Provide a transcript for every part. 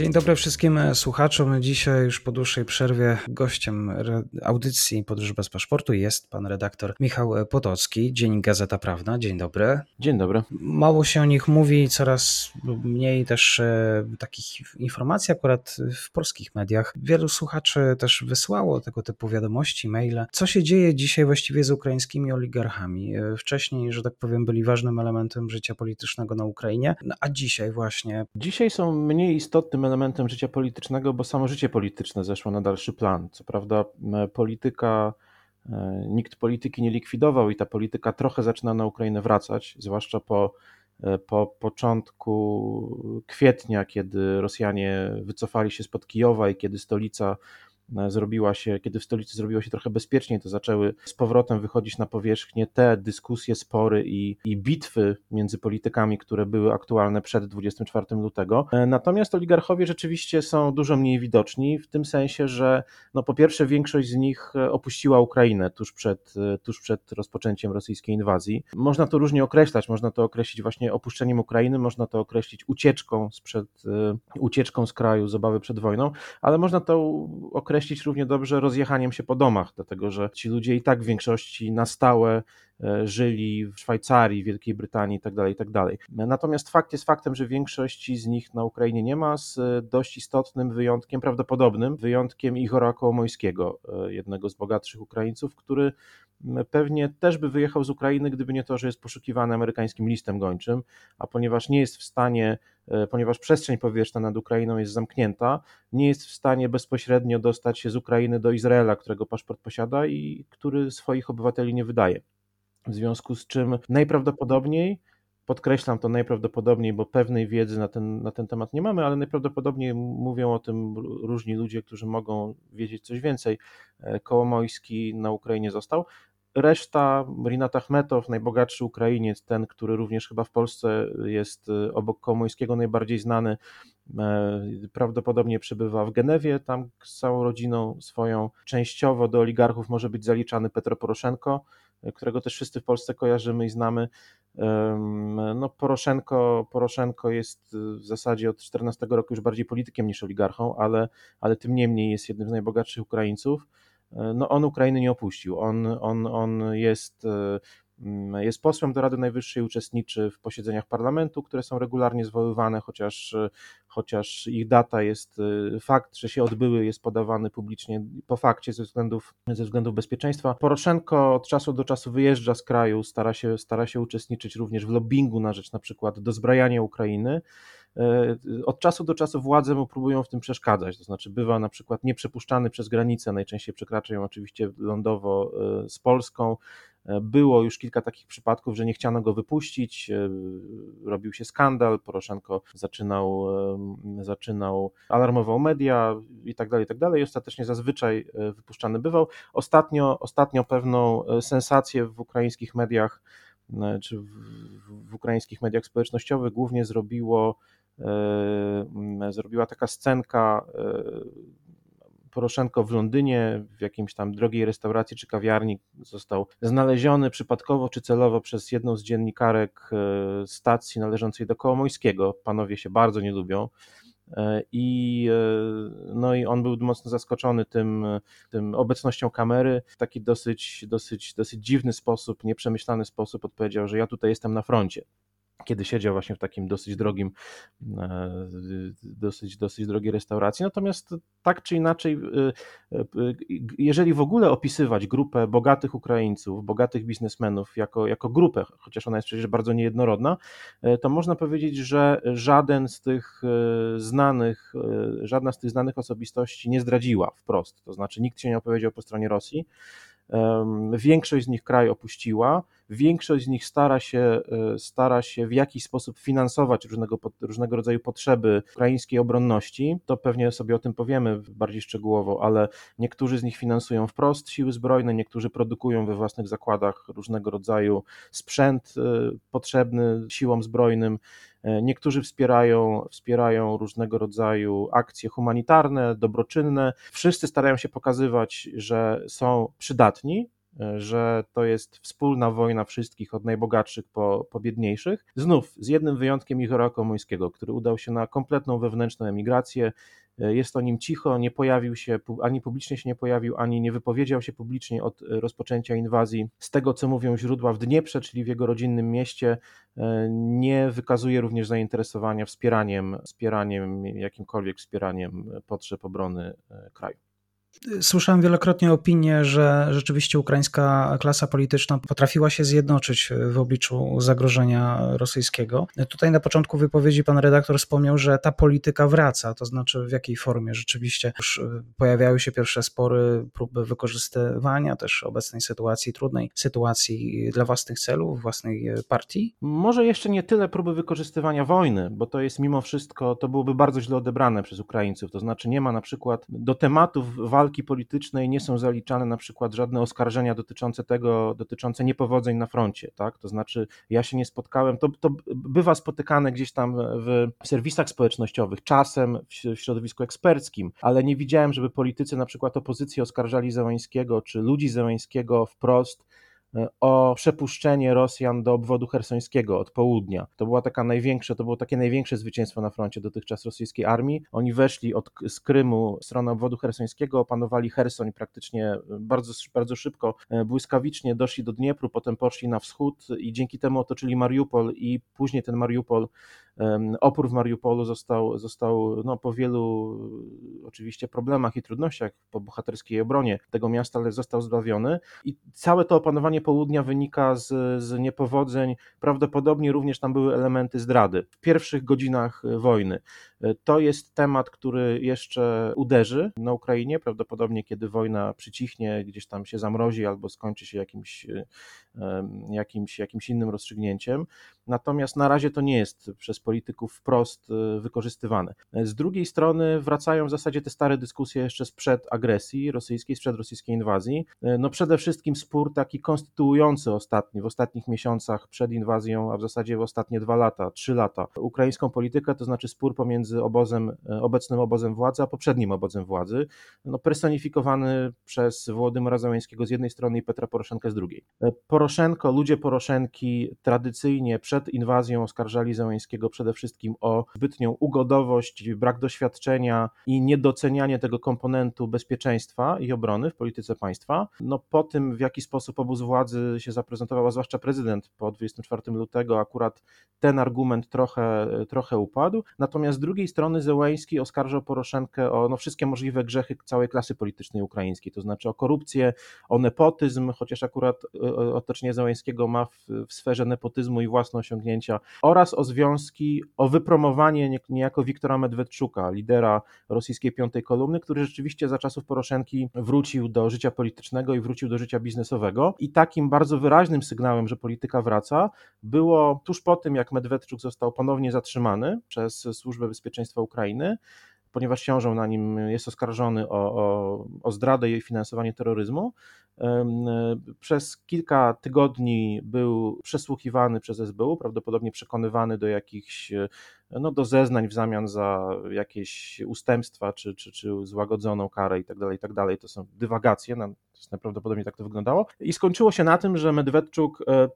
Dzień dobry wszystkim słuchaczom. Dzisiaj już po dłuższej przerwie gościem audycji Podróż bez paszportu jest pan redaktor Michał Potocki, Dzień Gazeta Prawna. Dzień dobry. Dzień dobry. Mało się o nich mówi, coraz mniej też e, takich informacji akurat w polskich mediach. Wielu słuchaczy też wysłało tego typu wiadomości, maile. Co się dzieje dzisiaj właściwie z ukraińskimi oligarchami? E, wcześniej, że tak powiem, byli ważnym elementem życia politycznego na Ukrainie, no, a dzisiaj właśnie. Dzisiaj są mniej istotnym elementem życia politycznego, bo samo życie polityczne zeszło na dalszy plan. Co prawda, polityka, e, nikt polityki nie likwidował i ta polityka trochę zaczyna na Ukrainę wracać, zwłaszcza po, e, po początku kwietnia, kiedy Rosjanie wycofali się spod Kijowa i kiedy stolica zrobiła się, kiedy w stolicy zrobiło się trochę bezpieczniej, to zaczęły z powrotem wychodzić na powierzchnię te dyskusje, spory i, i bitwy między politykami, które były aktualne przed 24 lutego. E, natomiast oligarchowie rzeczywiście są dużo mniej widoczni, w tym sensie, że no po pierwsze większość z nich e, opuściła Ukrainę tuż przed, tuż przed rozpoczęciem rosyjskiej inwazji. Można to różnie określać, można to określić właśnie opuszczeniem Ukrainy, można to określić ucieczką, sprzed, ucieczką z kraju z obawy przed wojną, ale można to określić określić równie dobrze rozjechaniem się po domach, dlatego że ci ludzie i tak w większości na stałe żyli w Szwajcarii, Wielkiej Brytanii itd., tak itd. Tak Natomiast fakt jest faktem, że większości z nich na Ukrainie nie ma, z dość istotnym wyjątkiem, prawdopodobnym wyjątkiem Igora Kołomojskiego, e, jednego z bogatszych Ukraińców, który pewnie też by wyjechał z Ukrainy, gdyby nie to, że jest poszukiwany amerykańskim listem gończym, a ponieważ nie jest w stanie, e, ponieważ przestrzeń powietrzna nad Ukrainą jest zamknięta, nie jest w stanie bezpośrednio dostać się z Ukrainy do Izraela, którego paszport posiada i który swoich obywateli nie wydaje. W związku z czym najprawdopodobniej Podkreślam to najprawdopodobniej, bo pewnej wiedzy na ten, na ten temat nie mamy, ale najprawdopodobniej mówią o tym różni ludzie, którzy mogą wiedzieć coś więcej. E, Kołomojski na Ukrainie został. Reszta, Rinat Achmetow, najbogatszy Ukrainiec, ten, który również chyba w Polsce jest e, obok Kołomojskiego najbardziej znany, e, prawdopodobnie przebywa w Genewie, tam z całą rodziną swoją. Częściowo do oligarchów może być zaliczany Petro Poroszenko, którego też wszyscy w Polsce kojarzymy i znamy. No, Poroszenko, Poroszenko jest w zasadzie od 14 roku już bardziej politykiem niż oligarchą, ale, ale tym niemniej jest jednym z najbogatszych Ukraińców. E, no, on Ukrainy nie opuścił. On, on, on jest e, jest posłem do Rady Najwyższej, uczestniczy w posiedzeniach parlamentu, które są regularnie zwoływane, chociaż, chociaż ich data jest, y, fakt, że się odbyły, jest podawany publicznie po fakcie ze względów, ze względów bezpieczeństwa. Poroszenko od czasu do czasu wyjeżdża z kraju, stara się, stara się uczestniczyć również w lobbingu na rzecz na przykład dozbrajania Ukrainy. E, od czasu do czasu władze mu próbują w tym przeszkadzać, to znaczy bywa na przykład nieprzepuszczany przez granicę, najczęściej przekracza ją oczywiście lądowo e, z Polską, E, było już kilka takich przypadków, że nie chciano go wypuścić, robił się skandal, Poroszenko zaczynał, zaczynał alarmował media i tak dalej, i tak dalej. Ostatecznie zazwyczaj wypuszczany bywał. Ostatnio, ostatnio pewną sensację w ukraińskich mediach, czy w, w ukraińskich mediach społecznościowych głównie zrobiło zrobiła taka scenka Poroszenko w Londynie, w jakimś tam drogiej restauracji czy kawiarni został znaleziony przypadkowo czy celowo przez jedną z dziennikarek e, stacji należącej do Kołomojskiego. Panowie się bardzo nie lubią. I, no i on był mocno zaskoczony tym, tym obecnością kamery. W taki dosyć, dosyć, dosyć dziwny sposób, nieprzemyślany sposób odpowiedział, że ja tutaj jestem na froncie kiedy siedział właśnie w takim dosyć drogim, e, dosyć, dosyć drogiej restauracji. Natomiast tak czy inaczej, e, e, jeżeli w ogóle opisywać grupę bogatych Ukraińców, bogatych biznesmenów jako, jako grupę, chociaż ona jest przecież bardzo niejednorodna, to można powiedzieć, że żaden z tych znanych, żadna z tych znanych osobistości nie zdradziła wprost. To znaczy nikt się nie opowiedział po stronie Rosji. Większość z nich kraj opuściła. większość z nich stara się, stara się w jakiś sposób finansować różnego, różnego rodzaju potrzeby ukraińskiej obronności. To pewnie sobie o tym powiemy bardziej szczegółowo, ale niektórzy z nich finansują wprost siły zbrojne, niektórzy produkują we własnych zakładach różnego rodzaju sprzęt potrzebny siłom zbrojnym. E, niektórzy wspierają, wspierają różnego rodzaju akcje humanitarne, dobroczynne. Wszyscy starają się pokazywać, że są przydatni, że to jest wspólna wojna wszystkich, od najbogatszych po, po biedniejszych. Znów z jednym wyjątkiem Igora Komońskiego, który udał się na kompletną wewnętrzną emigrację, E, jest o nim cicho, nie pojawił się, ani publicznie się nie pojawił, ani nie wypowiedział się publicznie od e, rozpoczęcia inwazji. Z tego, co mówią źródła w Dnieprze, czyli w jego rodzinnym mieście, e, nie wykazuje również zainteresowania wspieraniem, wspieraniem jakimkolwiek wspieraniem potrzeb obrony kraju. Słyszałem wielokrotnie opinię, że rzeczywiście ukraińska klasa polityczna potrafiła się zjednoczyć w obliczu zagrożenia rosyjskiego. Tutaj na początku wypowiedzi pan redaktor wspomniał, że ta polityka wraca, to znaczy w jakiej formie rzeczywiście już pojawiały się pierwsze spory, próby wykorzystywania też obecnej sytuacji, trudnej sytuacji dla własnych celów, własnej partii? Może jeszcze nie tyle próby wykorzystywania wojny, bo to jest mimo wszystko, to byłoby bardzo źle odebrane przez Ukraińców, to znaczy nie ma na przykład do tematów walki walki politycznej nie są zaliczane na przykład żadne oskarżenia dotyczące tego, dotyczące niepowodzeń na froncie, tak? To znaczy, ja się nie spotkałem, to, to bywa spotykane gdzieś tam w serwisach społecznościowych, czasem w środowisku eksperckim, ale nie widziałem, żeby politycy na przykład opozycji oskarżali Zełańskiego czy ludzi Zełańskiego wprost o przepuszczenie Rosjan do obwodu hersońskiego od południa. To była taka największa, to było takie największe zwycięstwo na froncie dotychczas rosyjskiej armii. Oni weszli od, z Krymu w stronę obwodu hersońskiego, opanowali Hersoń praktycznie bardzo, bardzo szybko, e, błyskawicznie doszli do Dniepru, potem poszli na wschód i dzięki temu otoczyli Mariupol i później ten Mariupol Opór w Mariupolu został, został no, po wielu oczywiście problemach i trudnościach po bohaterskiej obronie tego miasta, ale został zbawiony. I całe to opanowanie południa wynika z, z niepowodzeń. Prawdopodobnie również tam były elementy zdrady w pierwszych godzinach wojny. To jest temat, który jeszcze uderzy na Ukrainie, prawdopodobnie kiedy wojna przycichnie, gdzieś tam się zamrozi albo skończy się jakimś, jakimś, jakimś innym rozstrzygnięciem. Natomiast na razie to nie jest przez polityków wprost e, wykorzystywane. Z drugiej strony wracają w zasadzie te stare dyskusje jeszcze sprzed agresji rosyjskiej, sprzed rosyjskiej inwazji. E, no przede wszystkim spór taki konstytuujący ostatni, w ostatnich miesiącach przed inwazją, a w zasadzie w ostatnie dwa lata, trzy lata, ukraińską politykę, to znaczy spór pomiędzy obozem, e, obecnym obozem władzy, a poprzednim obozem władzy, no personifikowany przez Włodymyra Załęskiego z jednej strony i Petra Poroszenkę z drugiej. Poroszenko, ludzie Poroszenki tradycyjnie przed inwazją oskarżali Załęskiego przede wszystkim o zbytnią ugodowość, brak doświadczenia i niedocenianie tego komponentu bezpieczeństwa i obrony w polityce państwa. No po tym, w jaki sposób obóz władzy się zaprezentował, a zwłaszcza prezydent po 24 lutego, akurat ten argument trochę, trochę upadł. Natomiast z drugiej strony Zełański oskarżał Poroszenkę o no, wszystkie możliwe grzechy całej klasy politycznej ukraińskiej, to znaczy o korupcję, o nepotyzm, chociaż akurat e, otoczenie Zełańskiego ma w, w sferze nepotyzmu i własne osiągnięcia, oraz o związki, o wypromowanie niejako Wiktora Medwedczuka, lidera rosyjskiej piątej kolumny, który rzeczywiście za czasów Poroszenki wrócił do życia politycznego i wrócił do życia biznesowego. I takim bardzo wyraźnym sygnałem, że polityka wraca, było tuż po tym, jak Medwedczuk został ponownie zatrzymany przez Służbę Bezpieczeństwa Ukrainy, ponieważ ciążą na nim, jest oskarżony o, o, o zdradę i finansowanie terroryzmu. Przez kilka tygodni był przesłuchiwany przez SBU, prawdopodobnie przekonywany do jakichś, no do zeznań w zamian za jakieś ustępstwa czy, czy, czy złagodzoną karę i tak dalej, i tak. To są dywagacje, to najprawdopodobniej tak to wyglądało. I skończyło się na tym, że Medwedczuk e,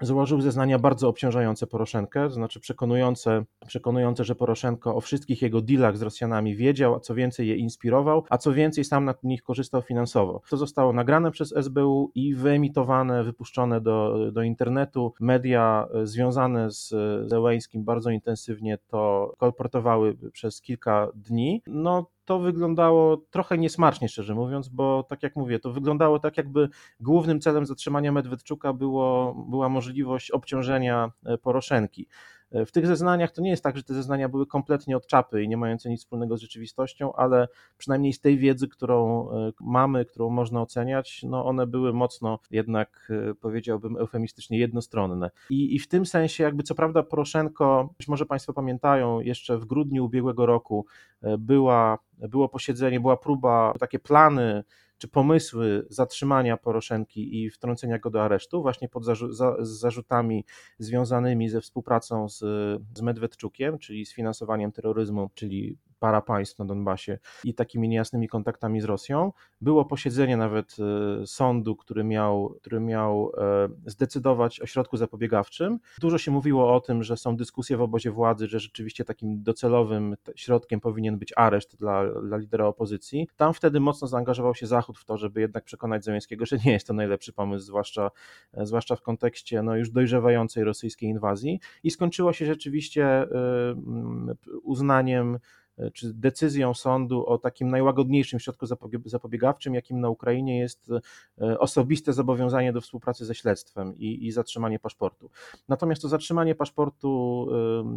złożył zeznania bardzo obciążające Poroszenkę, to znaczy przekonujące, przekonujące, że Poroszenko o wszystkich jego dealach z Rosjanami wiedział, a co więcej je inspirował, a co więcej sam na nich korzystał finansowo. To zostało nagrane przez SBU i wyemitowane, wypuszczone do, do internetu. Media e, związane z Zełeńskim bardzo intensywnie to kolportowały przez kilka dni. No to wyglądało trochę niesmacznie, szczerze mówiąc, bo tak jak mówię, to wyglądało tak, jakby głównym celem zatrzymania Medwedczuka było, była możliwość obciążenia e, Poroszenki. W tych zeznaniach to nie jest tak, że te zeznania były kompletnie od czapy i nie mające nic wspólnego z rzeczywistością, ale przynajmniej z tej wiedzy, którą mamy, którą można oceniać, no one były mocno jednak, powiedziałbym eufemistycznie, jednostronne. I, I w tym sensie jakby co prawda Poroszenko, być może Państwo pamiętają, jeszcze w grudniu ubiegłego roku była, było posiedzenie, była próba, takie plany czy pomysły zatrzymania Poroszenki i wtrącenia go do aresztu, właśnie pod zarzu za zarzutami związanymi ze współpracą z, z Medwedczukiem, czyli z finansowaniem terroryzmu, czyli para państw na Donbasie i takimi niejasnymi kontaktami z Rosją. Było posiedzenie nawet e, sądu, który miał, który miał e, zdecydować o środku zapobiegawczym. Dużo się mówiło o tym, że są dyskusje w obozie władzy, że rzeczywiście takim docelowym środkiem powinien być areszt dla, dla lidera opozycji. Tam wtedy mocno zaangażował się Zachód w to, żeby jednak przekonać Zełenskiego, że nie jest to najlepszy pomysł, zwłaszcza, e, zwłaszcza w kontekście no, już dojrzewającej rosyjskiej inwazji. I skończyło się rzeczywiście uznaniem E, czy decyzją sądu o takim najłagodniejszym środku zapobiegawczym, jakim na Ukrainie jest e, osobiste zobowiązanie do współpracy ze śledztwem i, i zatrzymanie paszportu. Natomiast to zatrzymanie paszportu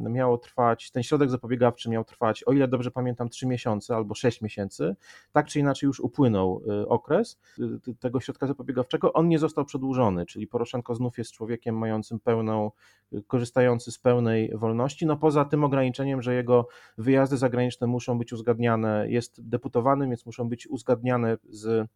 e, miało trwać, ten środek zapobiegawczy miał trwać, o ile dobrze pamiętam, 3 miesiące albo 6 miesięcy. Tak czy inaczej już upłynął okres tego środka zapobiegawczego. On nie został przedłużony, czyli Poroszenko znów jest człowiekiem mającym pełną, korzystający z pełnej wolności, no poza tym ograniczeniem, że jego wyjazdy muszą być uzgadniane, jest deputowanym, więc muszą być uzgadniane z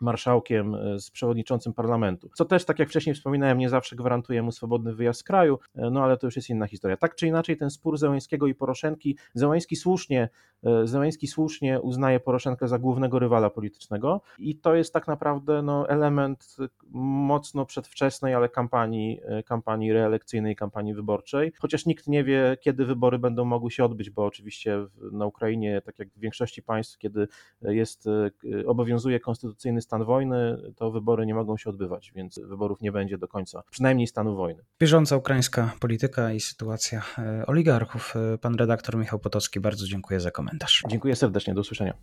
marszałkiem, e, z przewodniczącym parlamentu. Co też, tak jak wcześniej wspominałem, nie zawsze gwarantuje mu swobodny wyjazd z kraju, e, no ale to już jest inna historia. Tak czy inaczej, ten spór Zełańskiego i Poroszenki, Zełański słusznie, e, Zełański słusznie uznaje Poroszenkę za głównego rywala politycznego i to jest tak naprawdę no, element mocno przedwczesnej, ale kampanii, kampanii reelekcyjnej, kampanii wyborczej, chociaż nikt nie wie, kiedy wybory będą mogły się odbyć, bo oczywiście na Ukrainie, tak jak w większości państw, kiedy jest, obowiązuje konstytucyjny stan wojny, to wybory nie mogą się odbywać, więc wyborów nie będzie do końca, przynajmniej stanu wojny. Bieżąca ukraińska polityka i sytuacja e, oligarchów. E, pan redaktor Michał Potocki, bardzo dziękuję za komentarz. Dziękuję serdecznie, do usłyszenia.